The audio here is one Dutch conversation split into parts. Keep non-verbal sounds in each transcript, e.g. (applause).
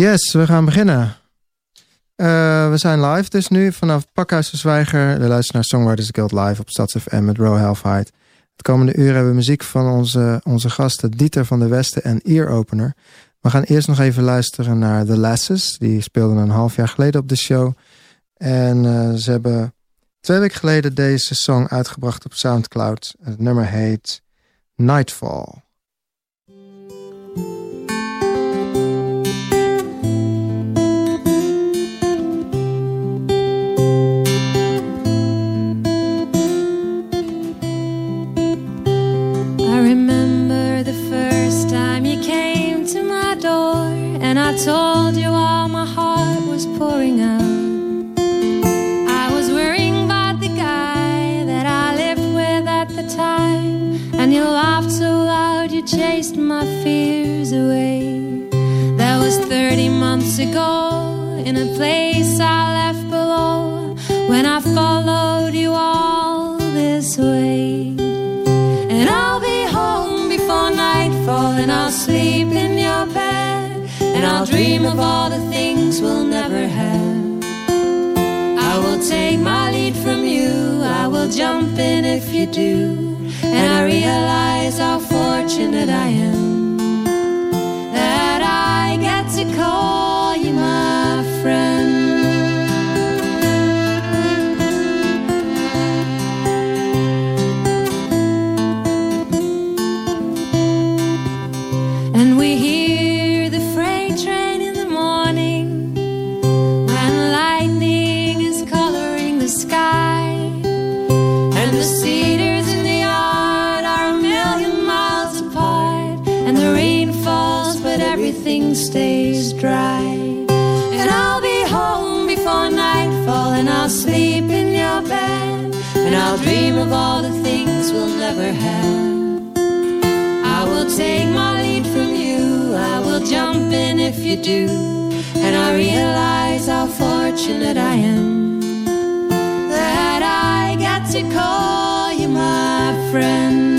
Yes, we gaan beginnen. Uh, we zijn live dus nu vanaf Pakhuis Zwijger. We luisteren naar Songwriters Guild live op Stads FM met Row Halfheid. Het komende uur hebben we muziek van onze, onze gasten Dieter van der Westen en Ear Opener. We gaan eerst nog even luisteren naar The Lasses. Die speelden een half jaar geleden op de show. En uh, ze hebben twee weken geleden deze song uitgebracht op Soundcloud. Het nummer heet Nightfall. Told you all my heart was pouring out. I was worrying about the guy that I lived with at the time, and you laughed so loud you chased my fears away. That was 30 months ago in a place I left below when I followed you all this way. And I'll dream of all the things we'll never have. I will take my lead from you, I will jump in if you do. And I realize how fortunate I am that I get to call you my friend. Stays dry. And I'll be home before nightfall, and I'll sleep in your bed. And I'll dream of all the things we'll never have. I will take my lead from you, I will jump in if you do. And I realize how fortunate I am that I get to call you my friend.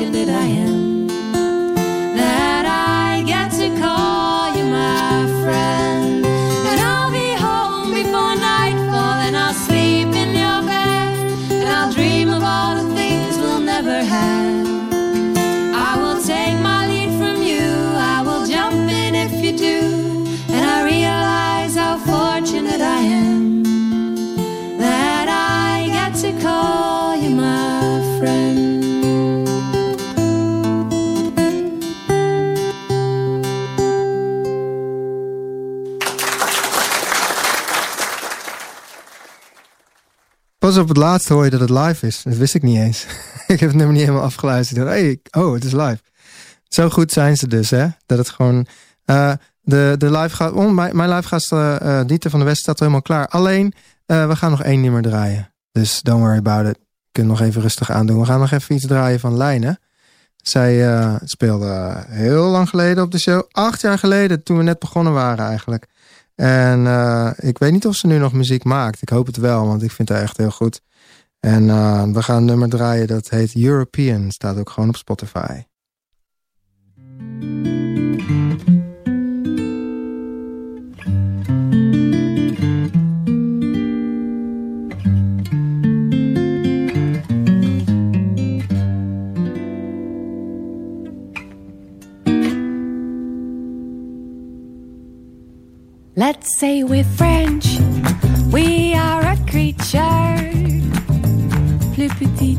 wishing that I am. Het laatste hoor je dat het live is. Dat wist ik niet eens. (laughs) ik heb het nummer niet helemaal afgeluisterd. Hey, oh, het is live. Zo goed zijn ze dus, hè? Dat het gewoon... Uh, de, de live gaat... Oh, mijn, mijn live gast uh, Dieter van de West staat helemaal klaar. Alleen, we gaan nog één nummer draaien. Dus don't worry about it. Kunt nog even rustig aandoen. We gaan nog even iets draaien van Lijnen. Zij speelde heel lang geleden op de show. Acht jaar geleden, toen we net begonnen waren eigenlijk. En uh, ik weet niet of ze nu nog muziek maakt. Ik hoop het wel, want ik vind haar echt heel goed. En uh, we gaan een nummer draaien dat heet European. Staat ook gewoon op Spotify. Let's say we're French, we are a creature. Plus petite,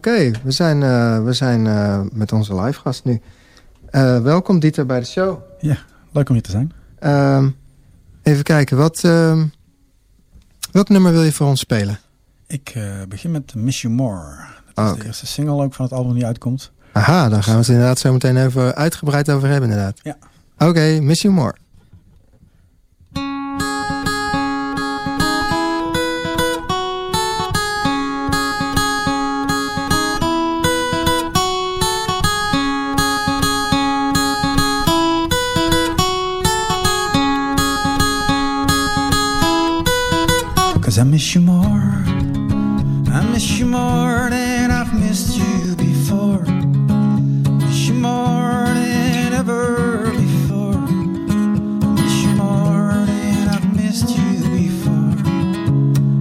Oké. We zijn, eh, we zijn eh, met onze live gast nu. Eh, welkom Dieter bij de show. Ja, leuk om hier te zijn. Ehm, even kijken, wat, ehm, welk nummer wil je voor ons spelen? Ik begin met Miss You More. Dat Oh, is oké. de eerste single ook van het album die uitkomt. Aha, daar gaan we het inderdaad zo meteen even uitgebreid over hebben inderdaad. Ja. Oké, Miss You More. Cause I miss you more. I miss you more than I've missed you before. Miss you more than ever before. Miss you more than I've missed you before.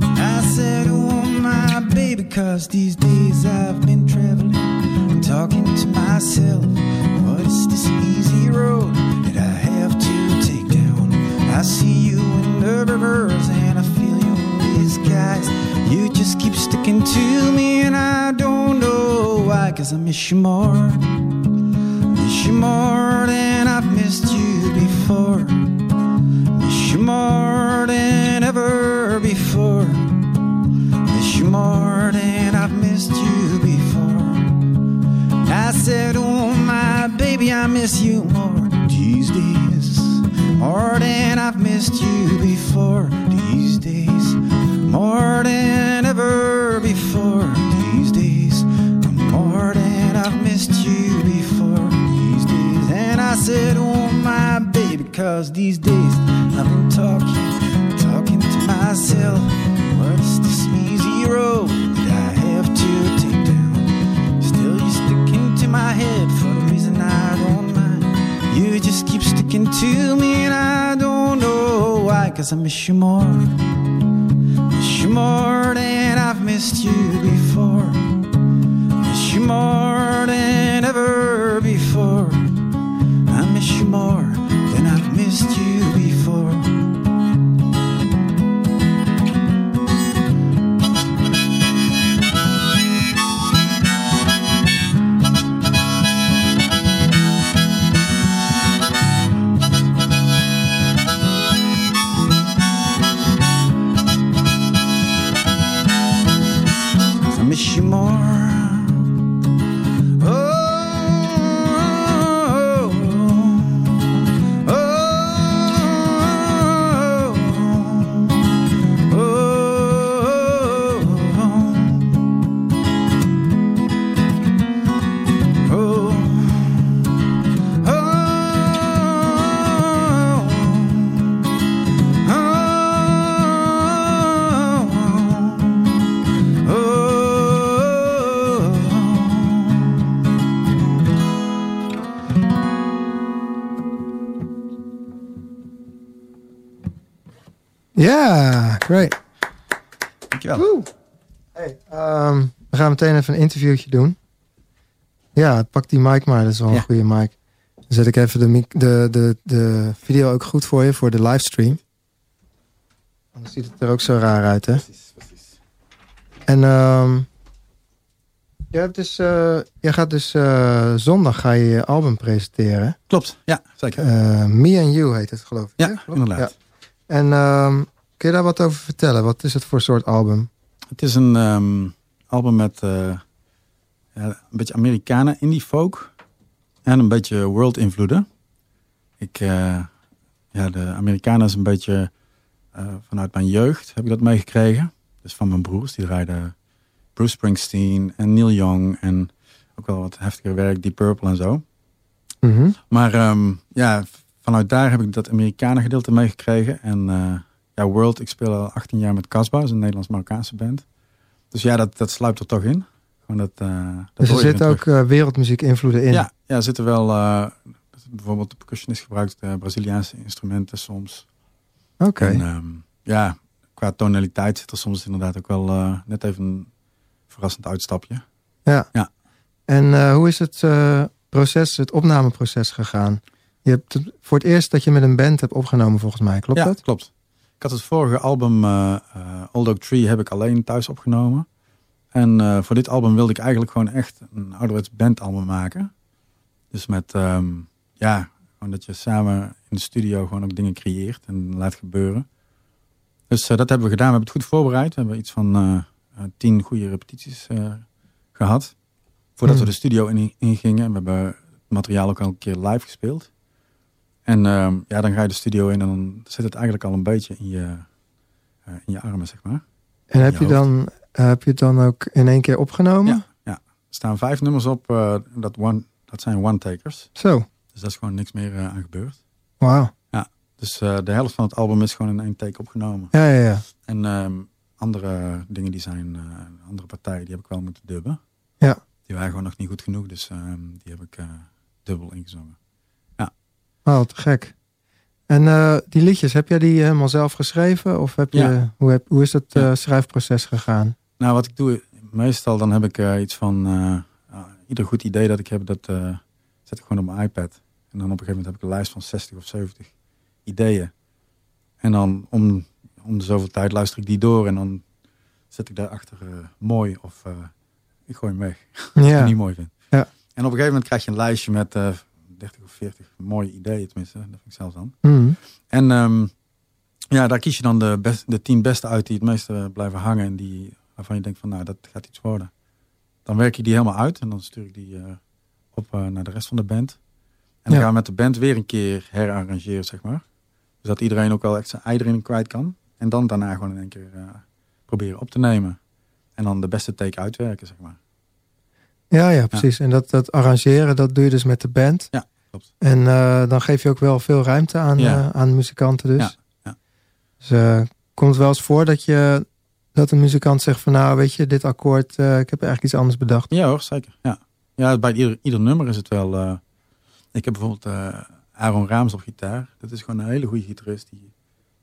I said, Oh, my baby, cause these days I've been traveling. I'm talking to myself. What is this easy road just keep sticking to me and I don't know why. Cause I miss you more. Miss you more than I've missed you before. Miss you more than ever before. Miss you more than I've missed you before. I said, Oh, my baby, I miss you more these days. More than I've missed you before to me, and I don't know why, cause I miss you more. Miss you more than I've missed you meteen even een interviewtje doen. Ja, pak die mic maar, dat is wel een Ja. goede mic. Dan zet ik even de, de, de, de video ook goed voor je, voor de livestream. Anders ziet het er ook zo raar uit, hè? Precies, precies. En ehm jij, hebt dus, eh, jij gaat dus eh, zondag ga je je album presenteren. Klopt, ja, zeker. Eh, Me and You heet het, geloof ik. ja, inderdaad. En ehm, kun je daar wat over vertellen? Wat is het voor soort album? Het is een ehm, album met eh, ja, een beetje Amerikanen indie folk en een beetje world invloeden. Ik, eh, ja, de Amerikanen is een beetje eh, vanuit mijn jeugd heb ik dat meegekregen. Dus van mijn broers, die rijden Bruce Springsteen en Neil Young en ook wel wat heftiger werk, Deep Purple en zo. Mhm. Maar ehm, ja, vanuit daar heb ik dat Amerikanen gedeelte meegekregen. En ja, World, ik speel al 18 jaar met Casbah, een Nederlands-Marokkaanse band. Dus ja, dat, dat sluipt er toch in. Gewoon dat, eh, dat Dus er zitten dan ook eh, wereldmuziek invloeden in. Ja, ja, er zitten wel, eh, bijvoorbeeld de percussionist gebruikt eh, Braziliaanse instrumenten soms. Oké. En ehm, ja, qua tonaliteit zit er soms inderdaad ook wel eh, net even een verrassend uitstapje. En eh, hoe is het eh, proces, het opnameproces gegaan? Je hebt voor het eerst dat je met een band hebt opgenomen, volgens mij. Klopt ja, dat? klopt. Ik had het vorige album, eh, Old Oak Tree, heb ik alleen thuis opgenomen. En eh, voor dit album wilde ik eigenlijk gewoon echt een ouderwets bandalbum maken. Dus met, ehm, ja, gewoon dat je samen in de studio gewoon ook dingen creëert en laat gebeuren. Dus dat hebben we gedaan. We hebben het goed voorbereid. We hebben iets van tien goede repetities eh, gehad. Voordat Hmm. we de studio in, in gingen. We hebben het materiaal ook al een keer live gespeeld. En ehm, ja, dan ga je de studio in en dan zit het eigenlijk al een beetje in je, eh, in je armen, zeg maar. En heb je je, dan, heb je het dan ook in één keer opgenomen? Ja, ja. Er staan vijf nummers op, eh, dat, one, dat zijn one-takers. Zo, Dus daar is gewoon niks meer eh, aan gebeurd. wauw. Dus eh, de helft van het album is gewoon in één take opgenomen. Ja, ja, ja. En ehm, andere dingen die zijn, andere partijen, die heb ik wel moeten dubben. Ja. Die waren gewoon nog niet goed genoeg, dus ehm, die heb ik dubbel ingezongen. Wauw, te gek. En eh, die liedjes, heb jij die helemaal zelf geschreven? Of heb je, Ja. hoe, heb, hoe is het eh, schrijfproces gegaan? Nou, wat ik doe, meestal dan heb ik eh, iets van, ieder goed idee dat ik heb, dat zet ik gewoon op mijn iPad. En dan op een gegeven moment heb ik een lijst van 60 of 70 ideeën. En dan om, om de zoveel tijd luister ik die door en dan zet ik daarachter mooi of ik gooi hem weg. (laughs) Als ik het niet mooi vind. Ja. En op een gegeven moment krijg je een lijstje met 30 of 40 mooie ideeën, tenminste. Dat vind ik zelf dan. Mhm. En ehm, ja, daar kies je dan de, best, de tien beste uit die het meeste blijven hangen. En die, waarvan je denkt van, nou, dat gaat iets worden. Dan werk je die helemaal uit en dan stuur ik die eh, op eh, naar de rest van de band. En dan Ja. gaan we met de band weer een keer herarrangeren, zeg maar. Dus dat iedereen ook wel echt zijn ei erin kwijt kan. En dan daarna gewoon in één keer eh, proberen op te nemen. En dan de beste take uitwerken, zeg maar. Ja, ja, precies. En dat, dat arrangeren, dat doe je dus met de band. Ja. klopt. En eh, dan geef je ook wel veel ruimte aan, Ja. eh, aan muzikanten dus. Ja. Dus eh, komt wel eens voor dat je dat een muzikant zegt van nou weet je, dit akkoord, ik heb eigenlijk iets anders bedacht. Ja hoor, zeker. Ja, ja bij ieder, ieder nummer is het wel... ik heb bijvoorbeeld Aaron Raams op gitaar. Dat is gewoon een hele goede gitarist. Die,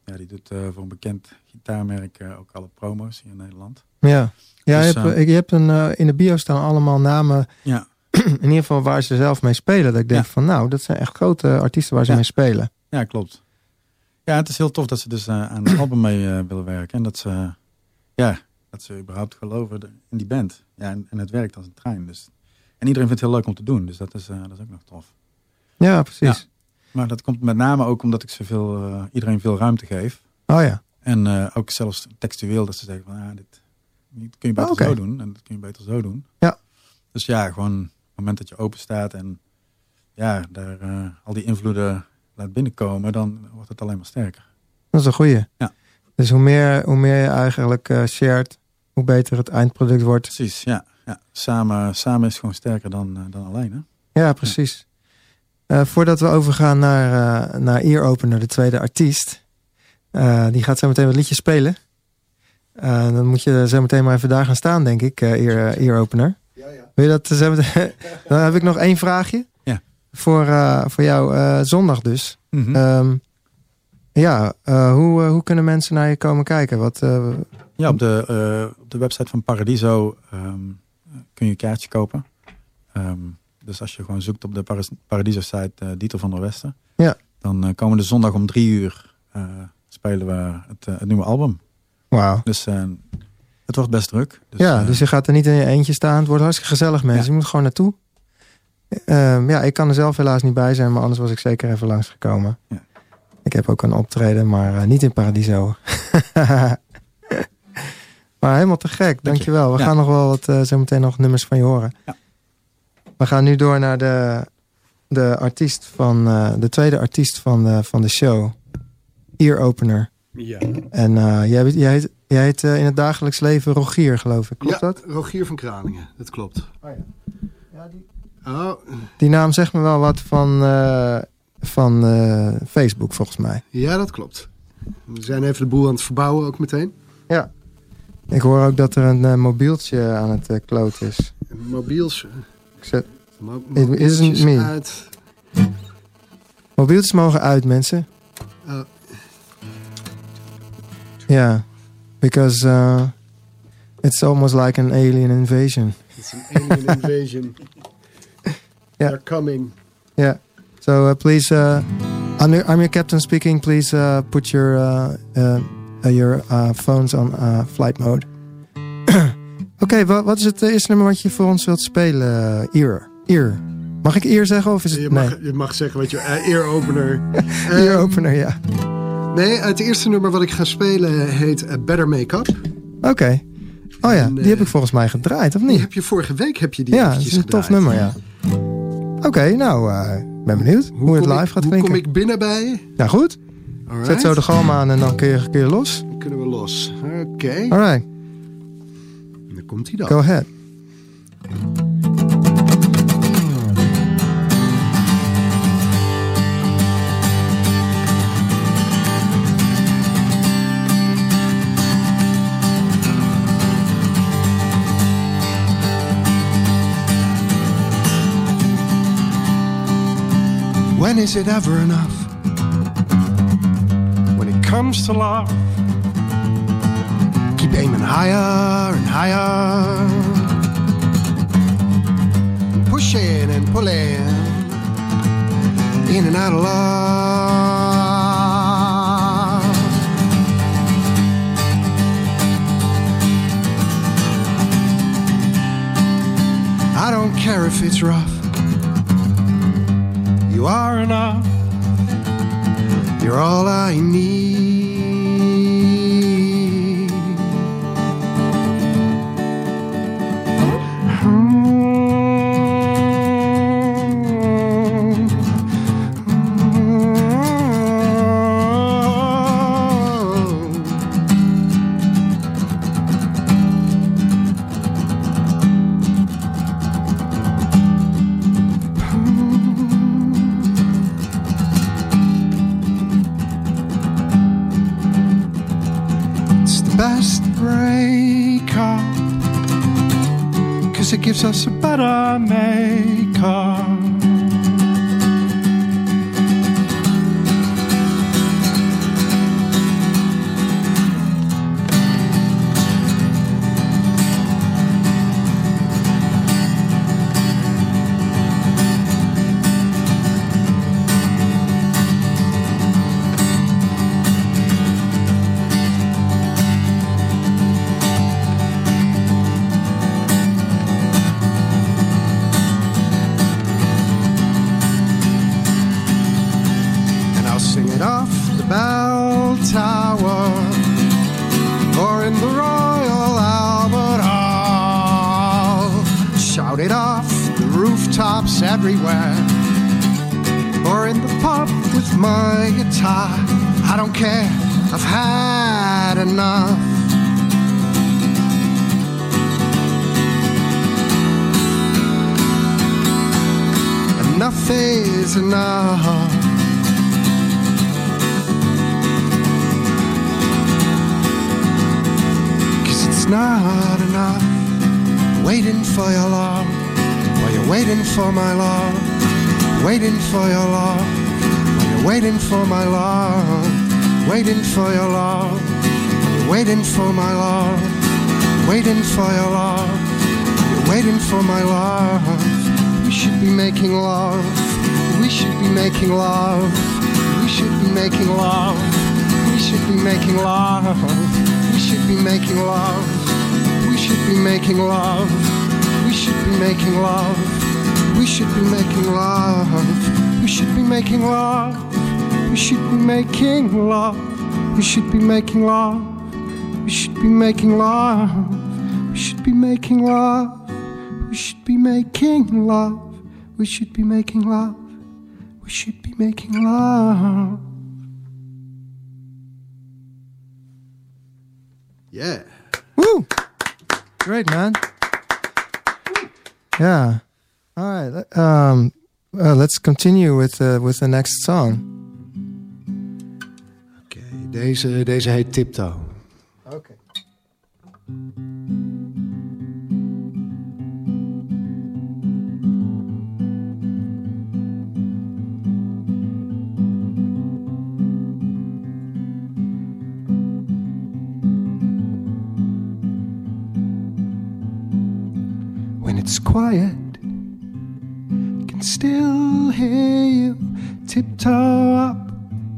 ja, die doet voor een bekend gitaarmerk ook alle promo's hier in Nederland. Ja, ja Dus, je, hebt, eh, je hebt een, eh, in de bio staan allemaal namen, Ja, (clears throat) in ieder geval waar ze zelf mee spelen. Dat ik denk Ja. van nou, dat zijn echt grote artiesten waar ze Ja. mee spelen. ja klopt. Ja, het is heel tof dat ze dus eh, aan het album mee willen werken. En dat ze, ja, dat ze überhaupt geloven in die band. Ja, en, en het werkt als een trein. Dus, en iedereen vindt het heel leuk om te doen. Dus dat is, dat is ook nog tof. Ja, precies. Maar dat komt met name ook omdat ik ze veel, eh, iedereen veel ruimte geef. Oh ja, En ook zelfs textueel dat ze zeggen van ja, dit, dit kun je beter Oké. zo doen en dat kun je beter zo doen. Ja. Dus ja, gewoon op het moment dat je open staat en ja, daar eh, al die invloeden laat binnenkomen, dan wordt het alleen maar sterker. dat is een goeie. Ja. Dus hoe meer, hoe meer je eigenlijk eh shared, hoe beter het eindproduct wordt. Precies, ja. ja. Samen, samen is gewoon sterker dan, eh, dan alleen. Hè? Ja, precies. Voordat we overgaan naar, naar Ear Opener, de tweede artiest. die gaat zo meteen wat liedjes spelen. Eh, dan moet je zo meteen maar even daar gaan staan, denk ik, eh Ear, eh, Ear Opener. Ja, ja. Wil je dat zo meteen... (laughs) dan heb ik nog één vraagje. Ja. Voor, eh, voor jou eh, zondag dus. Mhm. Ehm, ja, eh, hoe, hoe kunnen mensen naar je komen kijken? Wat, eh, Ja, op de, eh, op de website van Paradiso ehm, kun je een kaartje kopen. Ehm, dus als je gewoon zoekt op de Paradiso-site Dieter van der Westen. Ja. Dan eh, komende zondag om drie uur eh, spelen we het, het nieuwe album. Wauw. Dus eh, het wordt best druk. Dus, ja, eh, dus je gaat er niet in je eentje staan. Het wordt hartstikke gezellig, mensen. Ja. Je moet gewoon naartoe. Ehm, ja, ik kan er zelf helaas niet bij zijn, maar anders was ik zeker even langsgekomen. Ja. Ik heb ook een optreden, maar eh, niet in Paradiso. (laughs) maar helemaal te gek, je. dankjewel. We Ja. gaan nog wel wat, eh, zo meteen nog nummers van je horen. Ja. We gaan nu door naar de, de artiest van, de tweede artiest van de, van de show. Ear Opener. Ja. En eh, jij, jij heet, jij heet eh, in het dagelijks leven Rogier, geloof ik. Klopt ja, dat? Rogier van Kralingen, dat klopt. Oh, Die naam zegt me wel wat van, eh, van Facebook, volgens mij. ja, dat klopt. We zijn even de boel aan het verbouwen ook meteen. Ja. Ik hoor ook dat er een mobieltje aan het kloot is. Mobiels. Ik zet, Mo It isn't mobieltjes me. Uit. mobieltjes mogen uit, mensen. Ja. Because uh, it's almost like an alien invasion. It's an alien invasion. (laughs) Ja. They're coming. Yeah. So uh, please, uh, I'm, your, I'm your captain speaking. Please uh, put your uh, uh, uh, your uh, phones on uh, flight mode. (clears throat) Oké, wa- wat is het eh, eerste nummer wat je voor ons wilt spelen? Ear. Ear. Mag ik ear zeggen of is het... Je nee. mag, je mag zeggen wat je... Ear opener. (laughs) Ear opener, ja. Nee, het eerste nummer wat ik ga spelen heet uh, Better Make Up. Oké. Oh ja, En, die eh, heb ik volgens mij gedraaid, of Die niet? heb je vorige week heb je die Ja, dat is een tof nummer, ja. Oké, nou, eh, ben benieuwd hoe, het live ik, gaat hoe klinken. kom ik binnen bij je? Nou goed, Alright. zet zo de galm aan en dan kun je, kun je los. Dan kunnen we los. Oké. Alright, Dan komt hij dan. go ahead. When is it ever enough? When it comes to love, keep aiming higher and higher, pushing and pulling in and out of love. I don't care if it's rough. You are enough. You're all I need. that I made. For my love, waiting for your love. You're waiting for my love, waiting for your love. You're waiting for my love, waiting for your love. You're waiting for my love. We should be making love. We should be making love. We should be making love. We should be making love. We should be making love. We should be making love. We should be making love. We should be making love. We should be making love. We should be making love. We should be making love. We should be making love. We should be making love. We should be making love. We should be making love. We should be making love. Yeah. Woo! Great, man. Yeah. All right. Um, uh, let's continue with uh, with the next song. Oké, deze, deze heet Tiptoe. Okay. when it's quiet. Can still hear you tiptoe up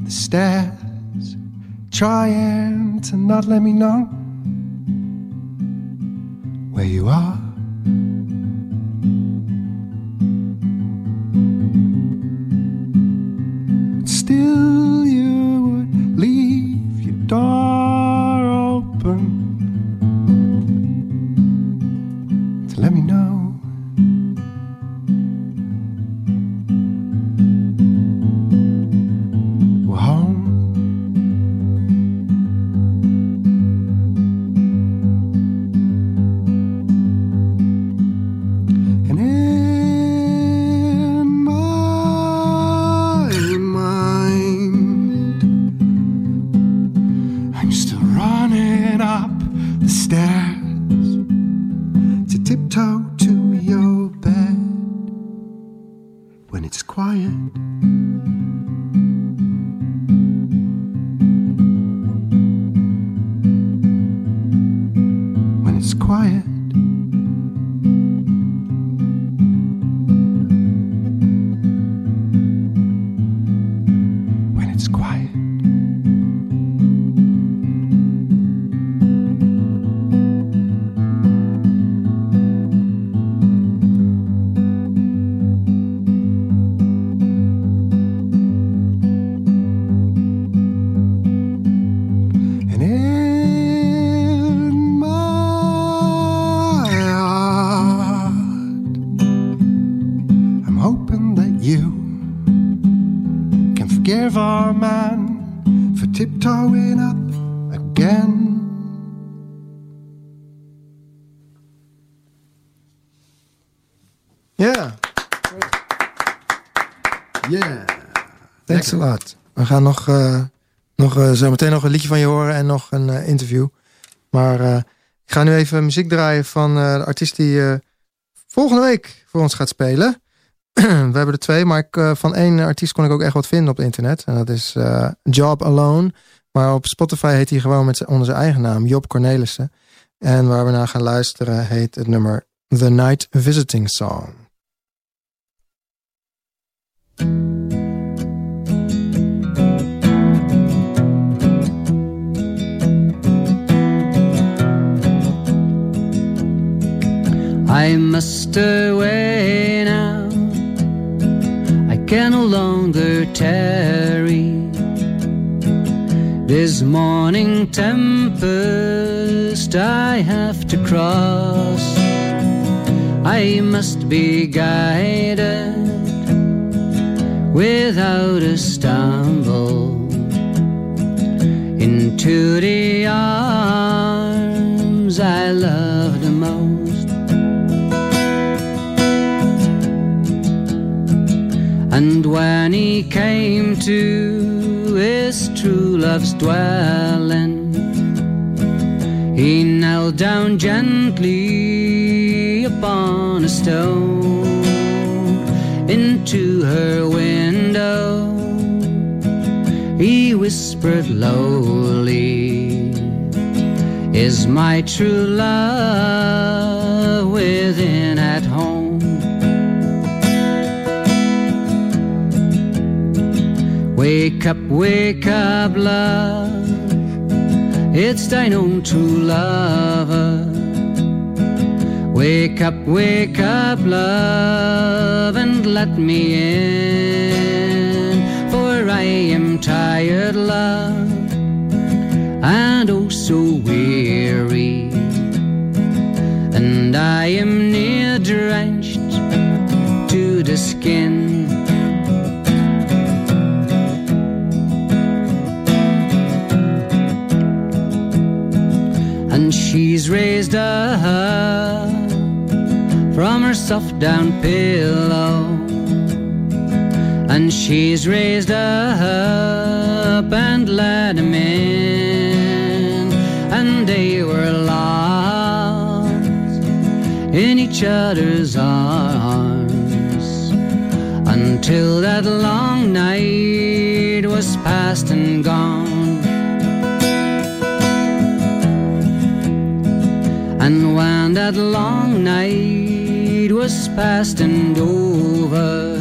the stairs, trying to not let me know where you are. Still, gaan nog, eh, nog eh, zo meteen nog een liedje van je horen en nog een eh, interview. Maar ik ga nu even muziek draaien van de artiest die volgende week voor ons gaat spelen. (clears throat) We hebben er twee, maar ik, van één artiest kon ik ook echt wat vinden op het internet. En dat is Job Alone. Maar op Spotify heet hij gewoon met onder zijn eigen naam, Job Cornelissen. En waar we naar gaan luisteren heet het nummer The Night Visiting Song. I must away now. I can no longer tarry. This morning tempest I have to cross. I must be guided without a stumble into the arms I love And when he came to his true love's dwelling, he knelt down gently upon a stone into her window. He whispered lowly, Is my true love within Wake up, wake up, love. It's thine own true lover. Wake up, wake up, love, and let me in. For I am tired, love, and oh so weary. And I am she's raised up from her soft down pillow. And she's raised up and let him in. And they were lost in each other's arms until that long night was past and gone And when that long night was past and over,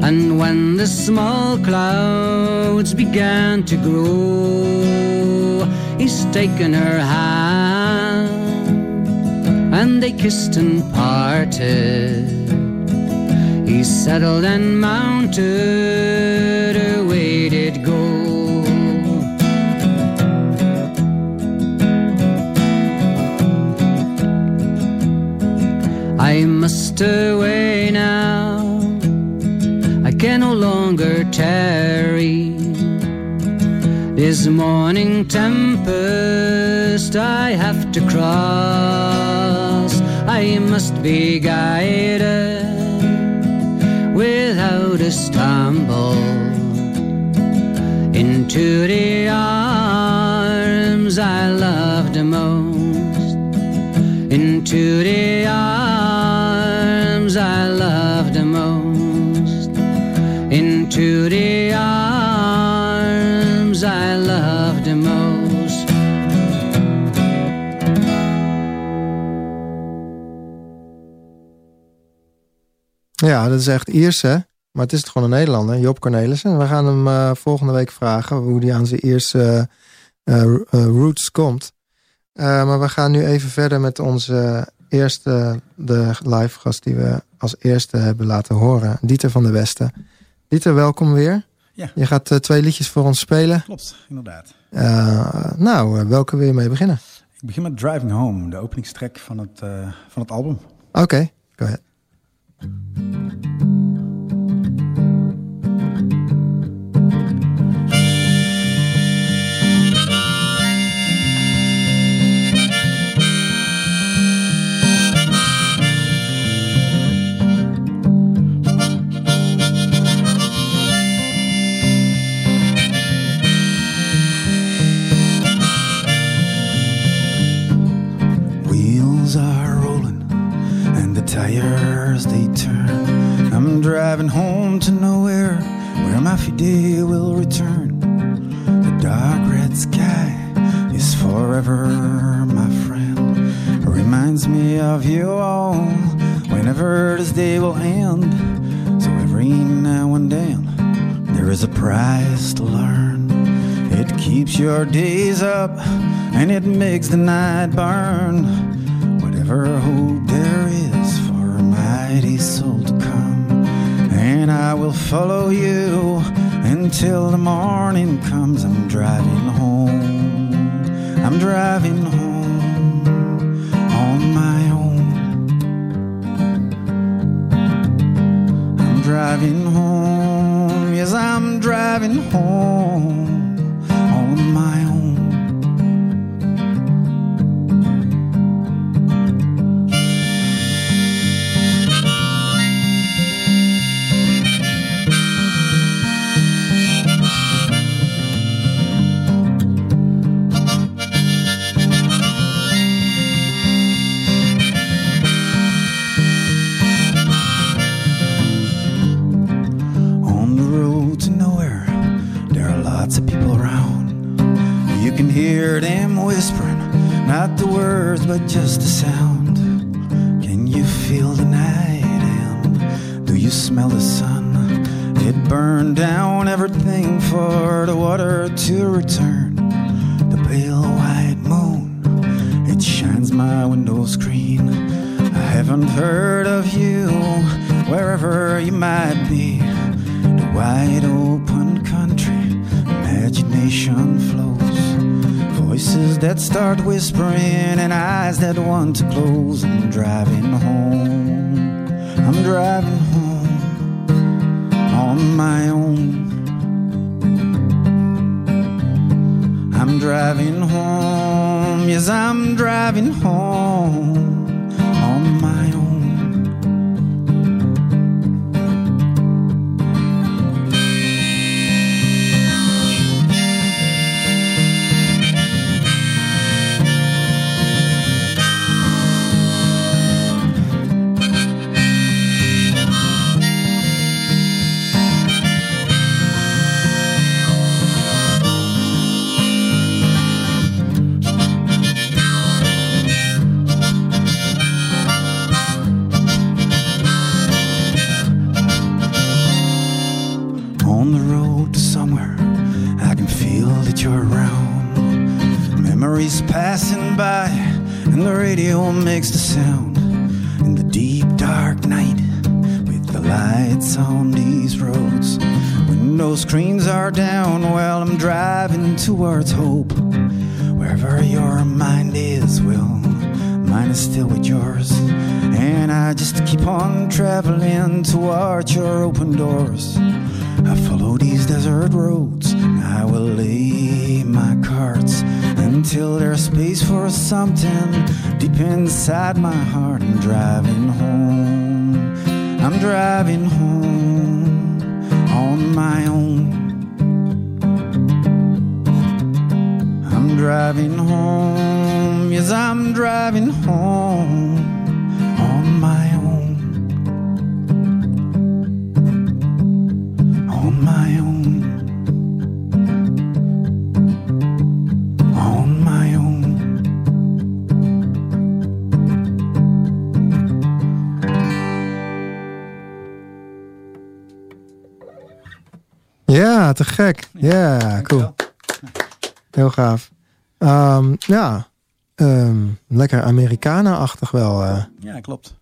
and when the small clouds began to grow, he's taken her hand, and they kissed and parted. He settled and mounted, away now. I can no longer tarry. This morning tempest I have to cross. I must be guided without a stumble into the arms I love the most. Into the Ja, dat is echt Ierse. Maar het is het gewoon een Nederlander, Job Cornelissen. En we gaan hem eh, volgende week vragen hoe hij aan zijn Ierse eh, eh, roots komt. Maar we gaan nu even verder met onze eerste, de live gast die we als eerste hebben laten horen. Dieter van der Westen. Dieter, welkom weer. Ja. Je gaat twee liedjes voor ons spelen. Klopt, inderdaad. Nou, welke wil je mee beginnen? Ik begin met Driving Home, de openingstrek van het, van het album. Oké, go ahead. are Wheels are rolling driving home to nowhere where my fide will return. The dark red sky is forever my friend. Reminds me of you all whenever this day will end. So every now and then there is a prize to learn. It keeps your days up and it makes the night burn. Whatever hope there is mighty soul to come, and I will follow you until the morning comes. I'm driving home. I'm driving home on my own. I'm driving home. Yes, I'm driving home words, but just a sound. Can you feel the night? And do you smell the sun? It burned down everything for the water to return. That start whispering and eyes that want to close. I'm driving home. I'm driving home on my own. I'm driving home. Yes, I'm driving home on my own. Makes the sound. In the deep dark night, with the lights on these roads. Window screens are down while I'm driving towards hope. Wherever your mind is, well, mine is still with yours. And I just keep on traveling towards your open doors. I follow these desert roads. I will cards until there's space for something deep inside my heart. I'm driving home. I'm driving home on my own. I'm driving home. Yes, I'm driving home Ja, te gek. Ja, cool. Heel gaaf. Ehm, ja, ehm, lekker Americana-achtig wel. eh. Ja, klopt.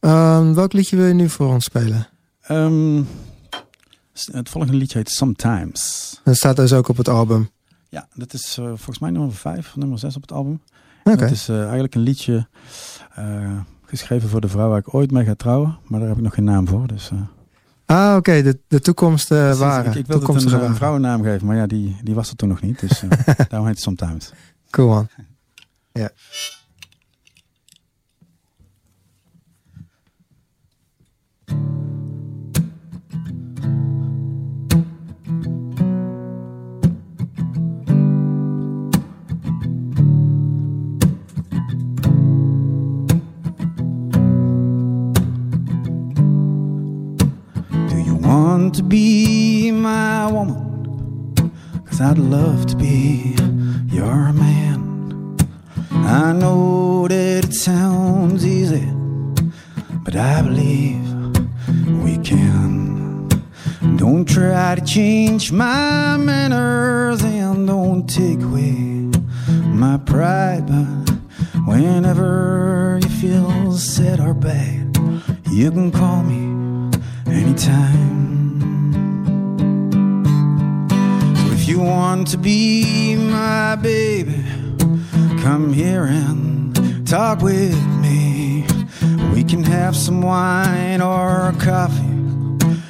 Ehm, welk liedje wil je nu voor ons spelen? Het volgende liedje heet Sometimes. Dat staat dus ook op het album. Ja, dat is eh, volgens mij nummer 5, nummer 6 op het album. Oké. Het is eh, eigenlijk een liedje geschreven voor de vrouw waar ik ooit mee ga trouwen. Maar daar heb ik nog geen naam voor. Dus, Ah, oké, de, de toekomst uh, waren. Ik, ik wilde het een, eh, vrouwennaam geven, maar ja, die, die was er toen nog niet. Dus eh, (laughs) daarom heet het Sometimes. Cool man. Ja. Want to be my woman, cause I'd love to be your man. I know that it sounds easy, but I believe we can. Don't try to change my manners and don't take away my pride, but whenever you feel sad or bad, you can call me anytime. So if you want to be my baby, come here and talk with me. We can have some wine or coffee.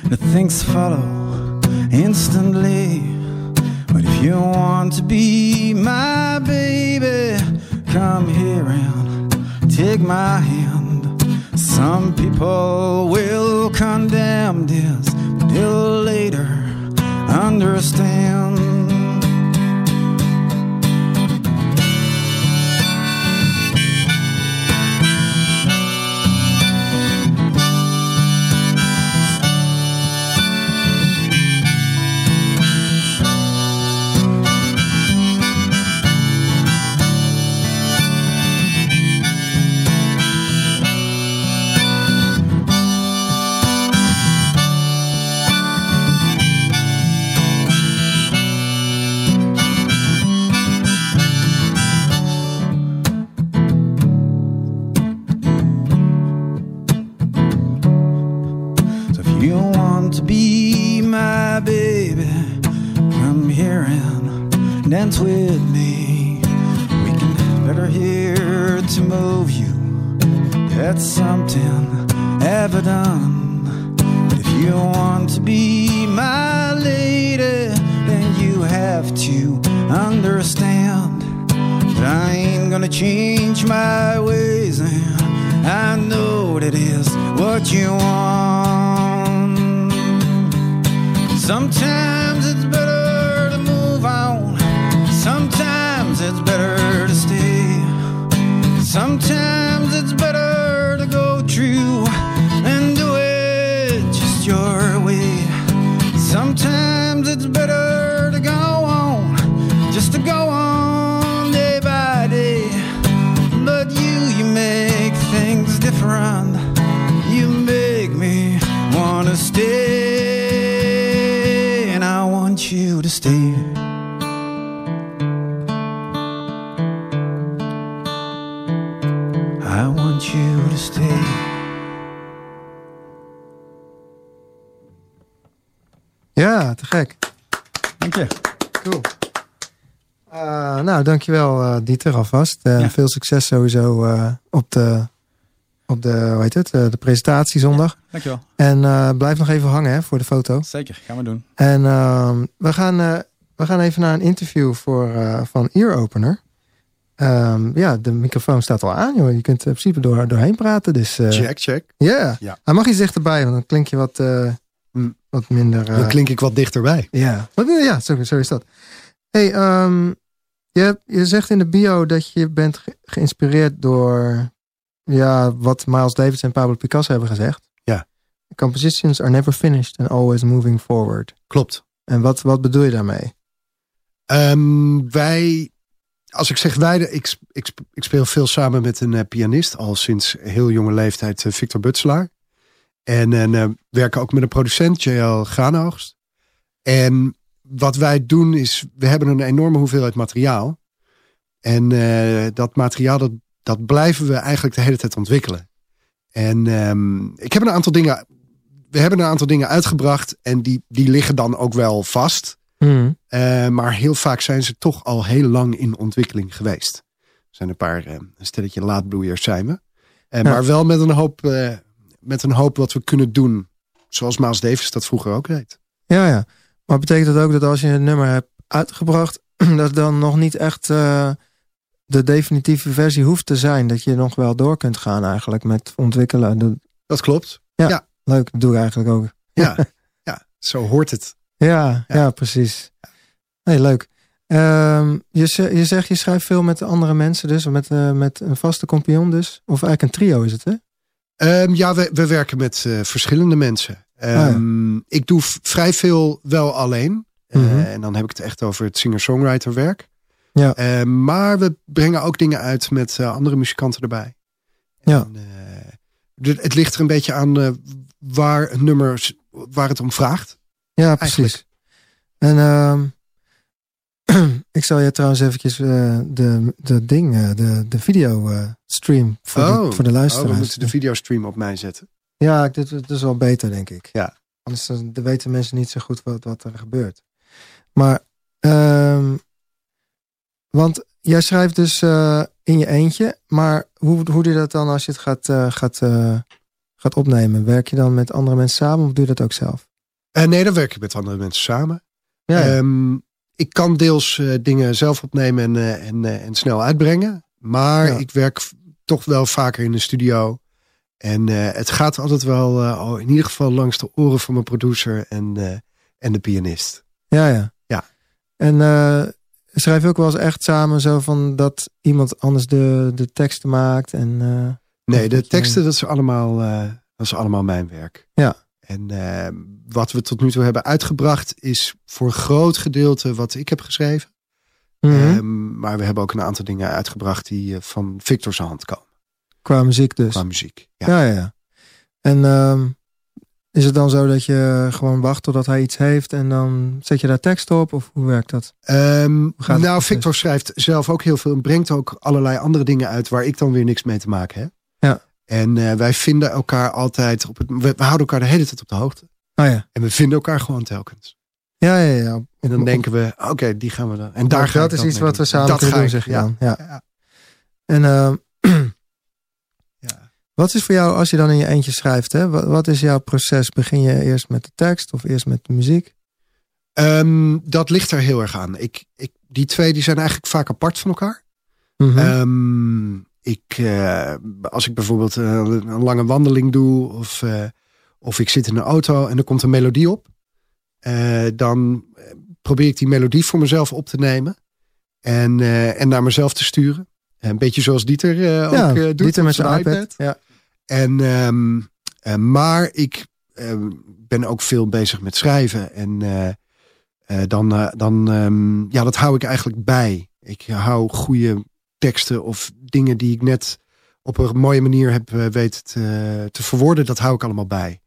The things follow instantly. But if you want to be my baby, come here and take my hand. Some people will condemn this, but they'll later understand. Dance with me. We can better here to move you. That's something ever Sometimes it's better gek. Dank je. Cool. Eh, nou, dankjewel eh Dieter alvast. Ja. Veel succes sowieso eh, op, de, op de, hoe heet het, de presentatie zondag. Dankjewel. En blijf nog even hangen hè, voor de foto. Zeker, gaan we doen. En ehm, we, gaan, we gaan even naar een interview voor, van Ear Opener. Ehm, ja, de microfoon staat al aan, joh. Je kunt in principe door, doorheen praten. Dus Check, check. ja, Ja. hij mag iets dichterbij, want dan klink je wat. Wat minder... eh, Dan klink ik wat dichterbij. ja, ja zo, zo is dat. hey, ehm, je, je zegt in de bio dat je bent ge- geïnspireerd door ja, wat Miles Davis en Pablo Picasso hebben gezegd. Ja. Compositions are never finished and always moving forward. Klopt. En wat, wat bedoel je daarmee? Ehm, wij, als ik zeg wij, ik, ik, ik speel veel samen met een eh, pianist, al sinds heel jonge leeftijd, eh, Victor Butselaar. En, en eh, werken ook met een producent, JL Graanoogst. En wat wij doen is, we hebben een enorme hoeveelheid materiaal. En eh, dat materiaal, dat, dat blijven we eigenlijk de hele tijd ontwikkelen. En ehm, ik heb een aantal dingen, we hebben een aantal dingen uitgebracht en die, die liggen dan ook wel vast. Hmm. Eh, maar heel vaak zijn ze toch al heel lang in ontwikkeling geweest. Er zijn een paar, een stelletje laadbloeiers zijn we. Ja. Maar wel met een, hoop, met een hoop wat we kunnen doen. Zoals Miles Davis dat vroeger ook deed. Ja, ja. Maar betekent dat ook dat als je een nummer hebt uitgebracht, (clears throat) dat dan nog niet echt eh, de definitieve versie hoeft te zijn? Dat je nog wel door kunt gaan eigenlijk met ontwikkelen. Dat- Dat klopt. Leuk, dat doe ik eigenlijk ook. Ja, (laughs) ja zo hoort het. Ja, ja. Ja. precies. Nee, leuk. Ehm, je, je zegt je schrijft veel met andere mensen dus, met, eh, met een vaste compagnon dus. Of eigenlijk een trio is het hè? Ehm, ja, we, we werken met eh, verschillende mensen. Ehm, Ik doe vrij veel wel alleen. Eh, Mhm. en dan heb ik het echt over het singer-songwriter werk. Ja. Eh, maar we brengen ook dingen uit met eh, andere muzikanten erbij. Ja. En, eh, de- het ligt er een beetje aan waar een nummer, s- waar het om vraagt. Ja, Eigenlijk. precies. En ehm, (clears throat) ik zal je trouwens eventjes eh, de, de ding, eh, de, de video eh, stream voor, Oh. de, voor de Oh, luisteraars. we moeten de videostream op mij zetten. Ja, dit, dit is wel beter, denk ik. Ja. Anders weten mensen niet zo goed wat, wat er gebeurt. Maar, ehm, want jij schrijft dus in je eentje, maar hoe, hoe doe je dat dan als je het gaat, gaat, gaat opnemen? Werk je dan met andere mensen samen of doe je dat ook zelf? Nee, dan werk ik met andere mensen samen. Ja, ja. Ik kan deels eh, dingen zelf opnemen en, eh, en, eh, en snel uitbrengen. Maar Ja. ik werk toch wel vaker in de studio. En het gaat altijd wel oh, in ieder geval langs de oren van mijn producer en, en de pianist. Ja, ja. Ja. En schrijf je ook wel eens echt samen zo van dat iemand anders de, de teksten maakt en... Nee, de teksten, dat is allemaal, dat is allemaal mijn werk. Ja. En eh, wat we tot nu toe hebben uitgebracht is voor een groot gedeelte wat ik heb geschreven. mhm. Ehm, maar we hebben ook een aantal dingen uitgebracht die eh, van Victor's hand komen. Qua muziek dus. Qua muziek. Ja. Ja, ja. En ehm, is het dan zo dat je gewoon wacht totdat hij iets heeft en dan zet je daar tekst op? Of hoe werkt dat? Ehm, nou? Victor schrijft zelf ook heel veel en brengt ook allerlei andere dingen uit waar ik dan weer niks mee te maken heb. En eh, wij vinden elkaar altijd op het. We, we houden elkaar de hele tijd op de hoogte. Oh ja. En we vinden elkaar gewoon telkens. Ja, ja, ja. En dan denken we, oké, die gaan we dan. En daar ga dat is iets wat we samen dat kunnen doen, zeg je ja. Ja. Ja. En ehm, (clears throat) Ja. wat is voor jou als je dan in je eentje schrijft? Hè? Wat, wat is jouw proces? Begin je eerst met de tekst of eerst met de muziek? Ehm, dat ligt er heel erg aan. Ik, ik, die twee die zijn eigenlijk vaak apart van elkaar. Ehm, ik, eh, als ik bijvoorbeeld eh, een lange wandeling doe of, eh, of ik zit in een auto en er komt een melodie op, dan probeer ik die melodie voor mezelf op te nemen en, en naar mezelf te sturen. Een beetje zoals Dieter ook doet Dieter met zijn iPad. Ja. En, ehm, eh, maar ik ben ook veel bezig met schrijven. En dan, dan ehm, ja, dat hou ik eigenlijk bij. Ik hou goede teksten of dingen die ik net op een mooie manier heb eh, weten te, te verwoorden. Dat hou ik allemaal bij.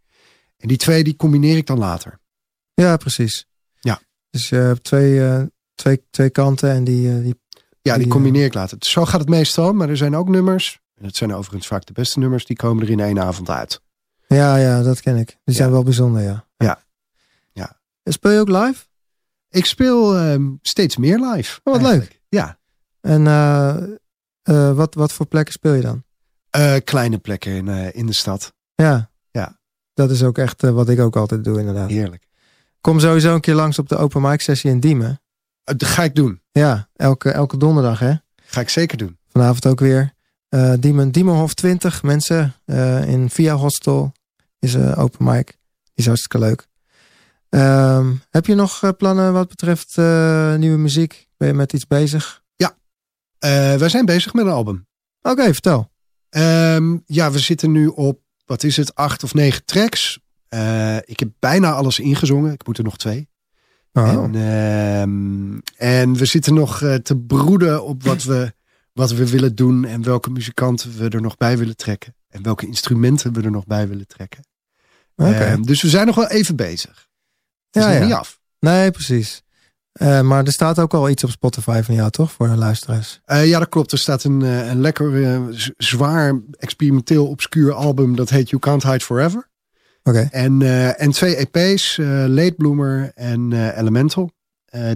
En die twee, die combineer ik dan later. ja, precies. Ja. Dus je hebt twee, eh, twee, twee kanten en die, eh, die Ja, die combineer ik later. Zo gaat het meestal. Maar er zijn ook nummers. En dat zijn overigens vaak de beste nummers. Die komen er in één avond uit. Ja, ja, dat ken ik. Die zijn wel bijzonder, ja. Ja. Ja. En speel je ook live? Ik speel ehm, steeds meer live. Oh, wat eigenlijk. Ja. En eh, eh, wat, wat voor plekken speel je dan? Eh, kleine plekken in, in de stad. Ja. Ja. Dat is ook echt wat ik ook altijd doe, inderdaad. Heerlijk. Kom sowieso een keer langs op de open mic sessie in Diemen. Dat ga ik doen. Ja, elke, elke donderdag, hè? Ga ik zeker doen. Vanavond ook weer. Diemen, Diemenhof 20 mensen in Via Hostel is open mic. Die is hartstikke leuk. Ehm, heb je nog plannen wat betreft nieuwe muziek? Ben je met iets bezig? Eh, wij zijn bezig met een album. Oké, vertel. Ehm, ja, we zitten nu op, wat is het, acht of negen tracks. Eh, ik heb bijna alles ingezongen. Ik moet er nog twee. Oh. En, ehm, en we zitten nog eh, te broeden op wat we, wat we willen doen. En welke muzikanten we er nog bij willen trekken. En welke instrumenten we er nog bij willen trekken. Ehm, dus we zijn nog wel even bezig. Het is Ja, nog ja. niet af. Nee, precies. Eh, maar er staat ook al iets op Spotify van jou, toch? Voor de luisteraars. Eh, ja, dat klopt. Er staat een, eh, een lekker zwaar experimenteel obscuur album. Dat heet You Can't Hide Forever. Oké. En, en twee EP's, Late Bloomer en Elemental.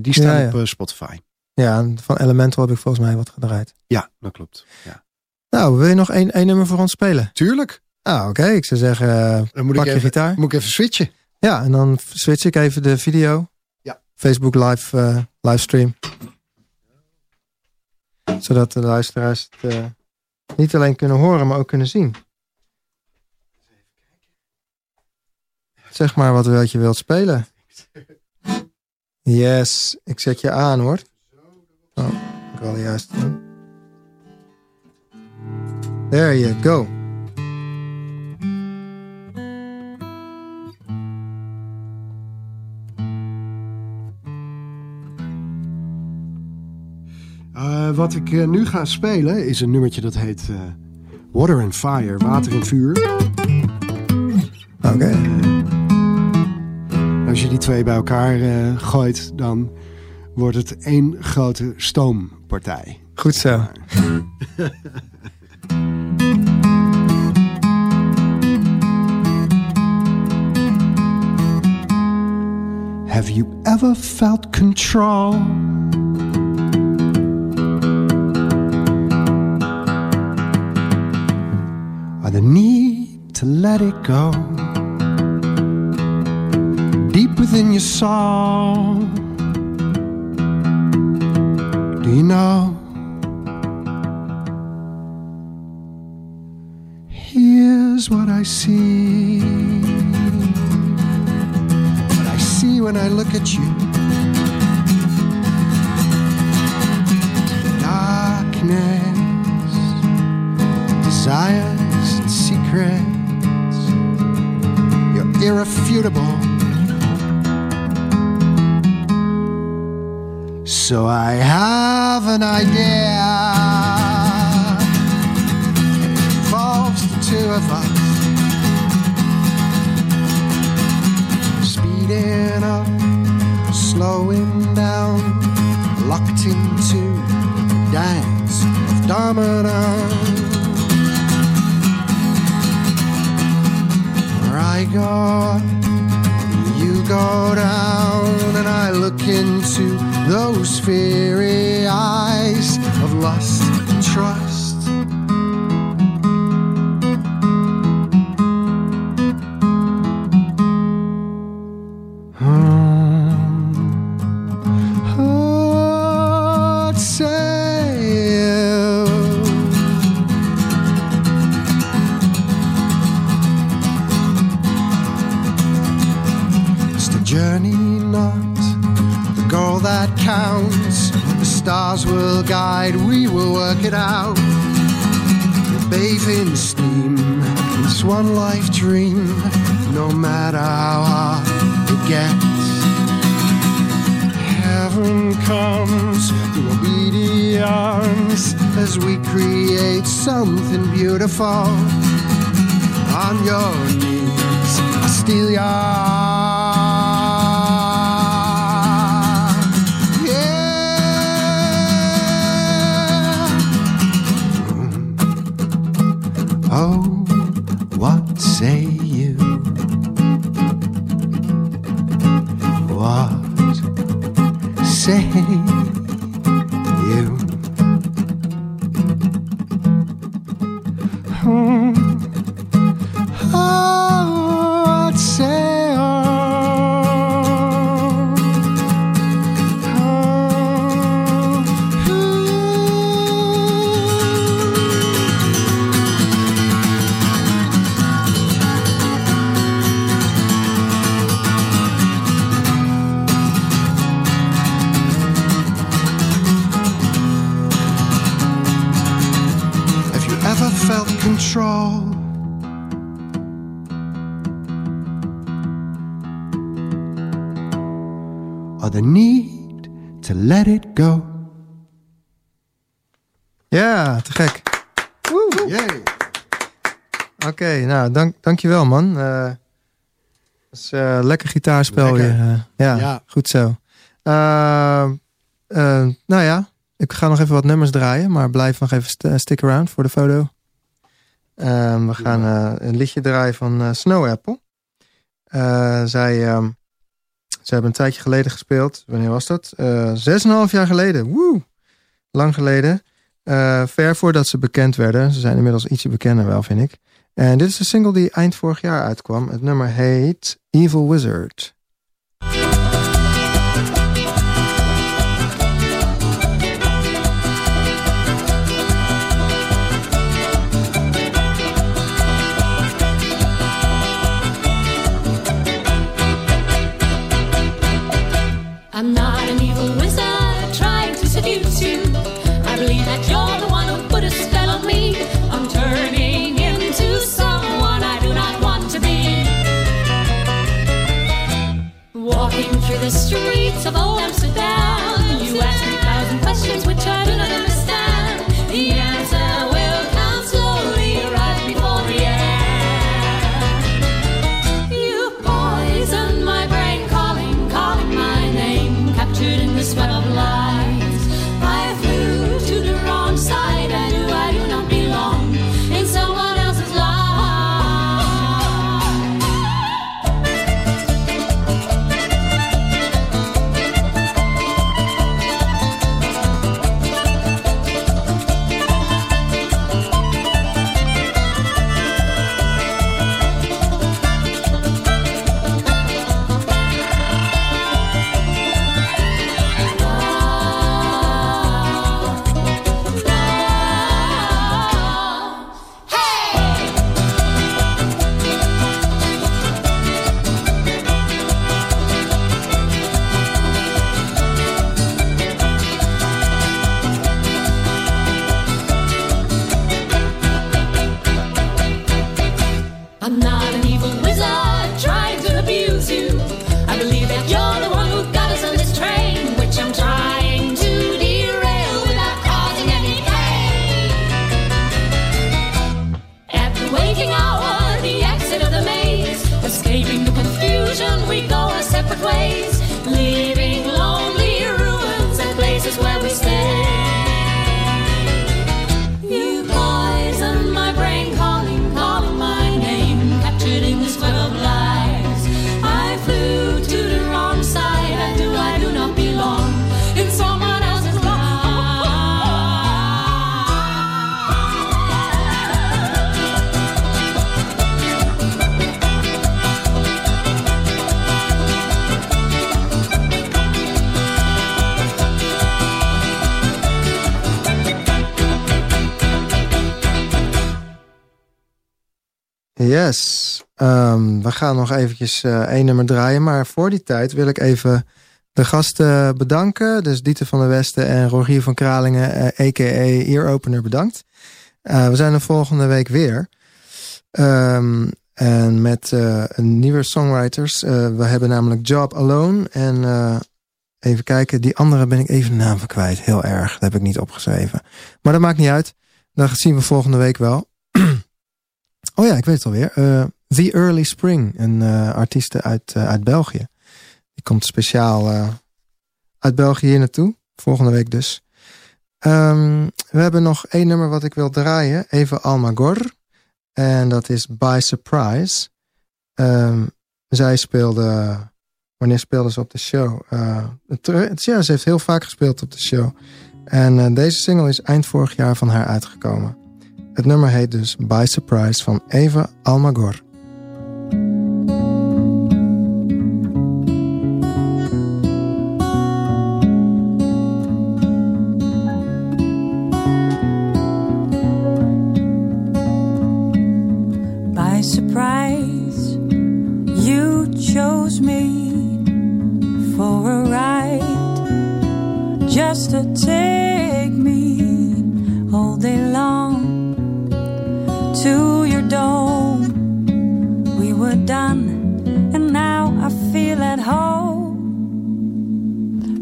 Die staan Ja, ja. op Spotify. Ja, van Elemental heb ik volgens mij wat gedraaid. Ja, dat klopt. Ja. Nou, wil je nog één, één nummer voor ons spelen? Tuurlijk. Ah, oké. Ik zou zeggen, Dan moet pak ik je even, gitaar. moet ik even switchen. Ja, en dan switch ik even de video. Facebook live, eh, livestream. Zodat de luisteraars het eh, niet alleen kunnen horen, maar ook kunnen zien. Zeg maar wat, je wilt spelen. Yes, ik zet je aan hoor. Oh, ik wil de juiste doen. There you go. Eh, wat ik eh, nu ga spelen is een nummertje dat heet eh, Water and Fire, Water en Vuur. Oké. Als je die twee bij elkaar gooit, dan wordt het één grote stoompartij. Goed zo. (laughs) Have you ever felt control? Let it go? Deep within your soul, do you know? Here's what I see what I see when I look at you. Darkness, desires, and secrets. Irrefutable. So I have an idea. It involves the two of us. speeding up, slowing down, locked into a dance of dominoes. Where I go, you go down, and I look into those fiery eyes of lust and trust. Work it out. Bathe in steam, this one life dream, no matter how hard it gets. Heaven comes through obedience as we create something beautiful. On your knees, I steal your Oh, go? Ja, te gek. Oké, nou, dank, dankjewel man. Eh dat is eh, lekker gitaarspel Lekker. weer. eh. ja, Ja. goed zo. Nou ja, ik ga nog even wat nummers draaien, maar blijf nog even st- stick around voor de foto. Ehm, we gaan een liedje draaien van Snow Apple. Zij, ehm, ze hebben een tijdje geleden gespeeld. Wanneer was dat? Eh, Zes en half jaar geleden. Woe! Lang geleden. Eh, ver voordat ze bekend werden. Ze zijn inmiddels ietsje bekender wel, vind ik. En dit is de single die eind vorig jaar uitkwam. Het nummer heet Evil Wizard. The streets of old Yes. Ehm, we gaan nog eventjes eh één nummer draaien. Maar voor die tijd wil ik even de gasten bedanken. Dus Dieter van der Westen en Rogier van Kralingen, eh, a.k.a. Earopener, bedankt. Eh, we zijn er volgende week weer. Ehm, en met nieuwe songwriters. We hebben namelijk Job Alone. En even kijken, die andere ben ik even de naam kwijt. Heel erg, dat heb ik niet opgeschreven. Maar dat maakt niet uit. Dat zien we volgende week wel. (clears throat) oh ja, ik weet het alweer. Eh The Early Spring, een eh artiest uit, eh, uit België. Die komt speciaal uit België hier naartoe. Volgende week dus. Ehm, we hebben nog één nummer wat ik wil draaien. Even Almagor. En dat is By Surprise. Ehm, zij speelde... Wanneer speelde ze op de show? Het- ja, ze heeft heel vaak gespeeld op de show. En deze single is eind vorig jaar van haar uitgekomen. Het nummer heet dus By Surprise van Eva Almagor. by surprise. You chose me for a ride just to take me done, and now I feel at home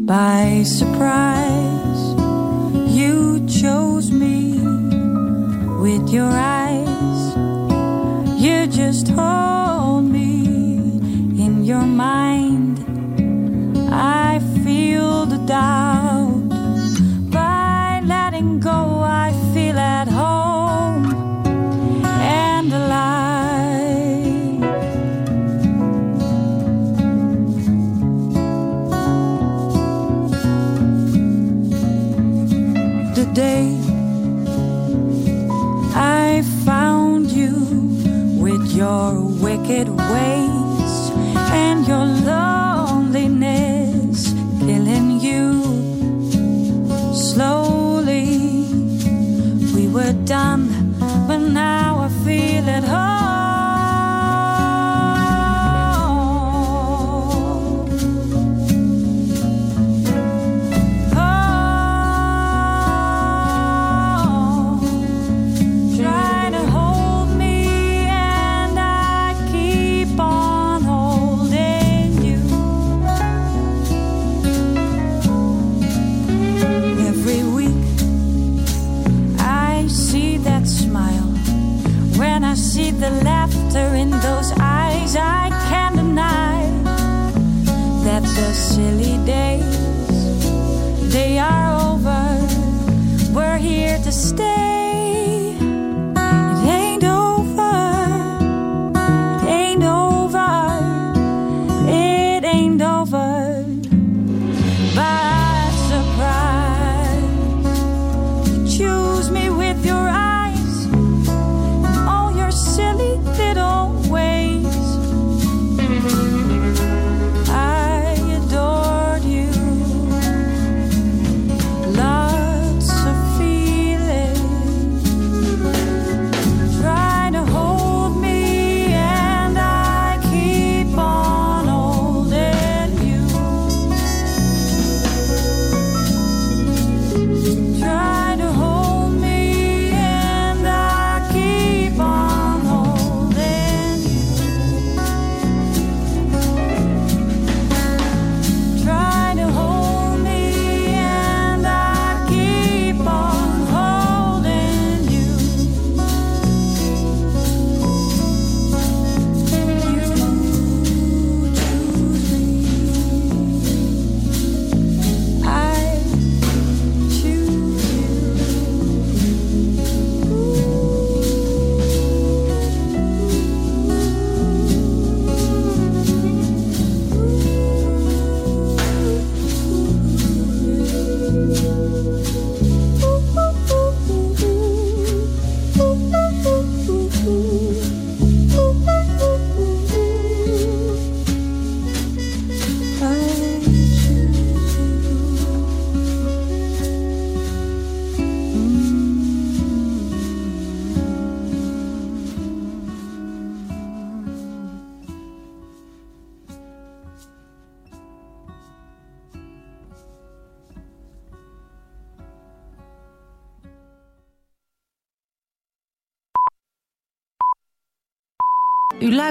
by surprise. You chose me with your eyes.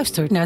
Luistert naar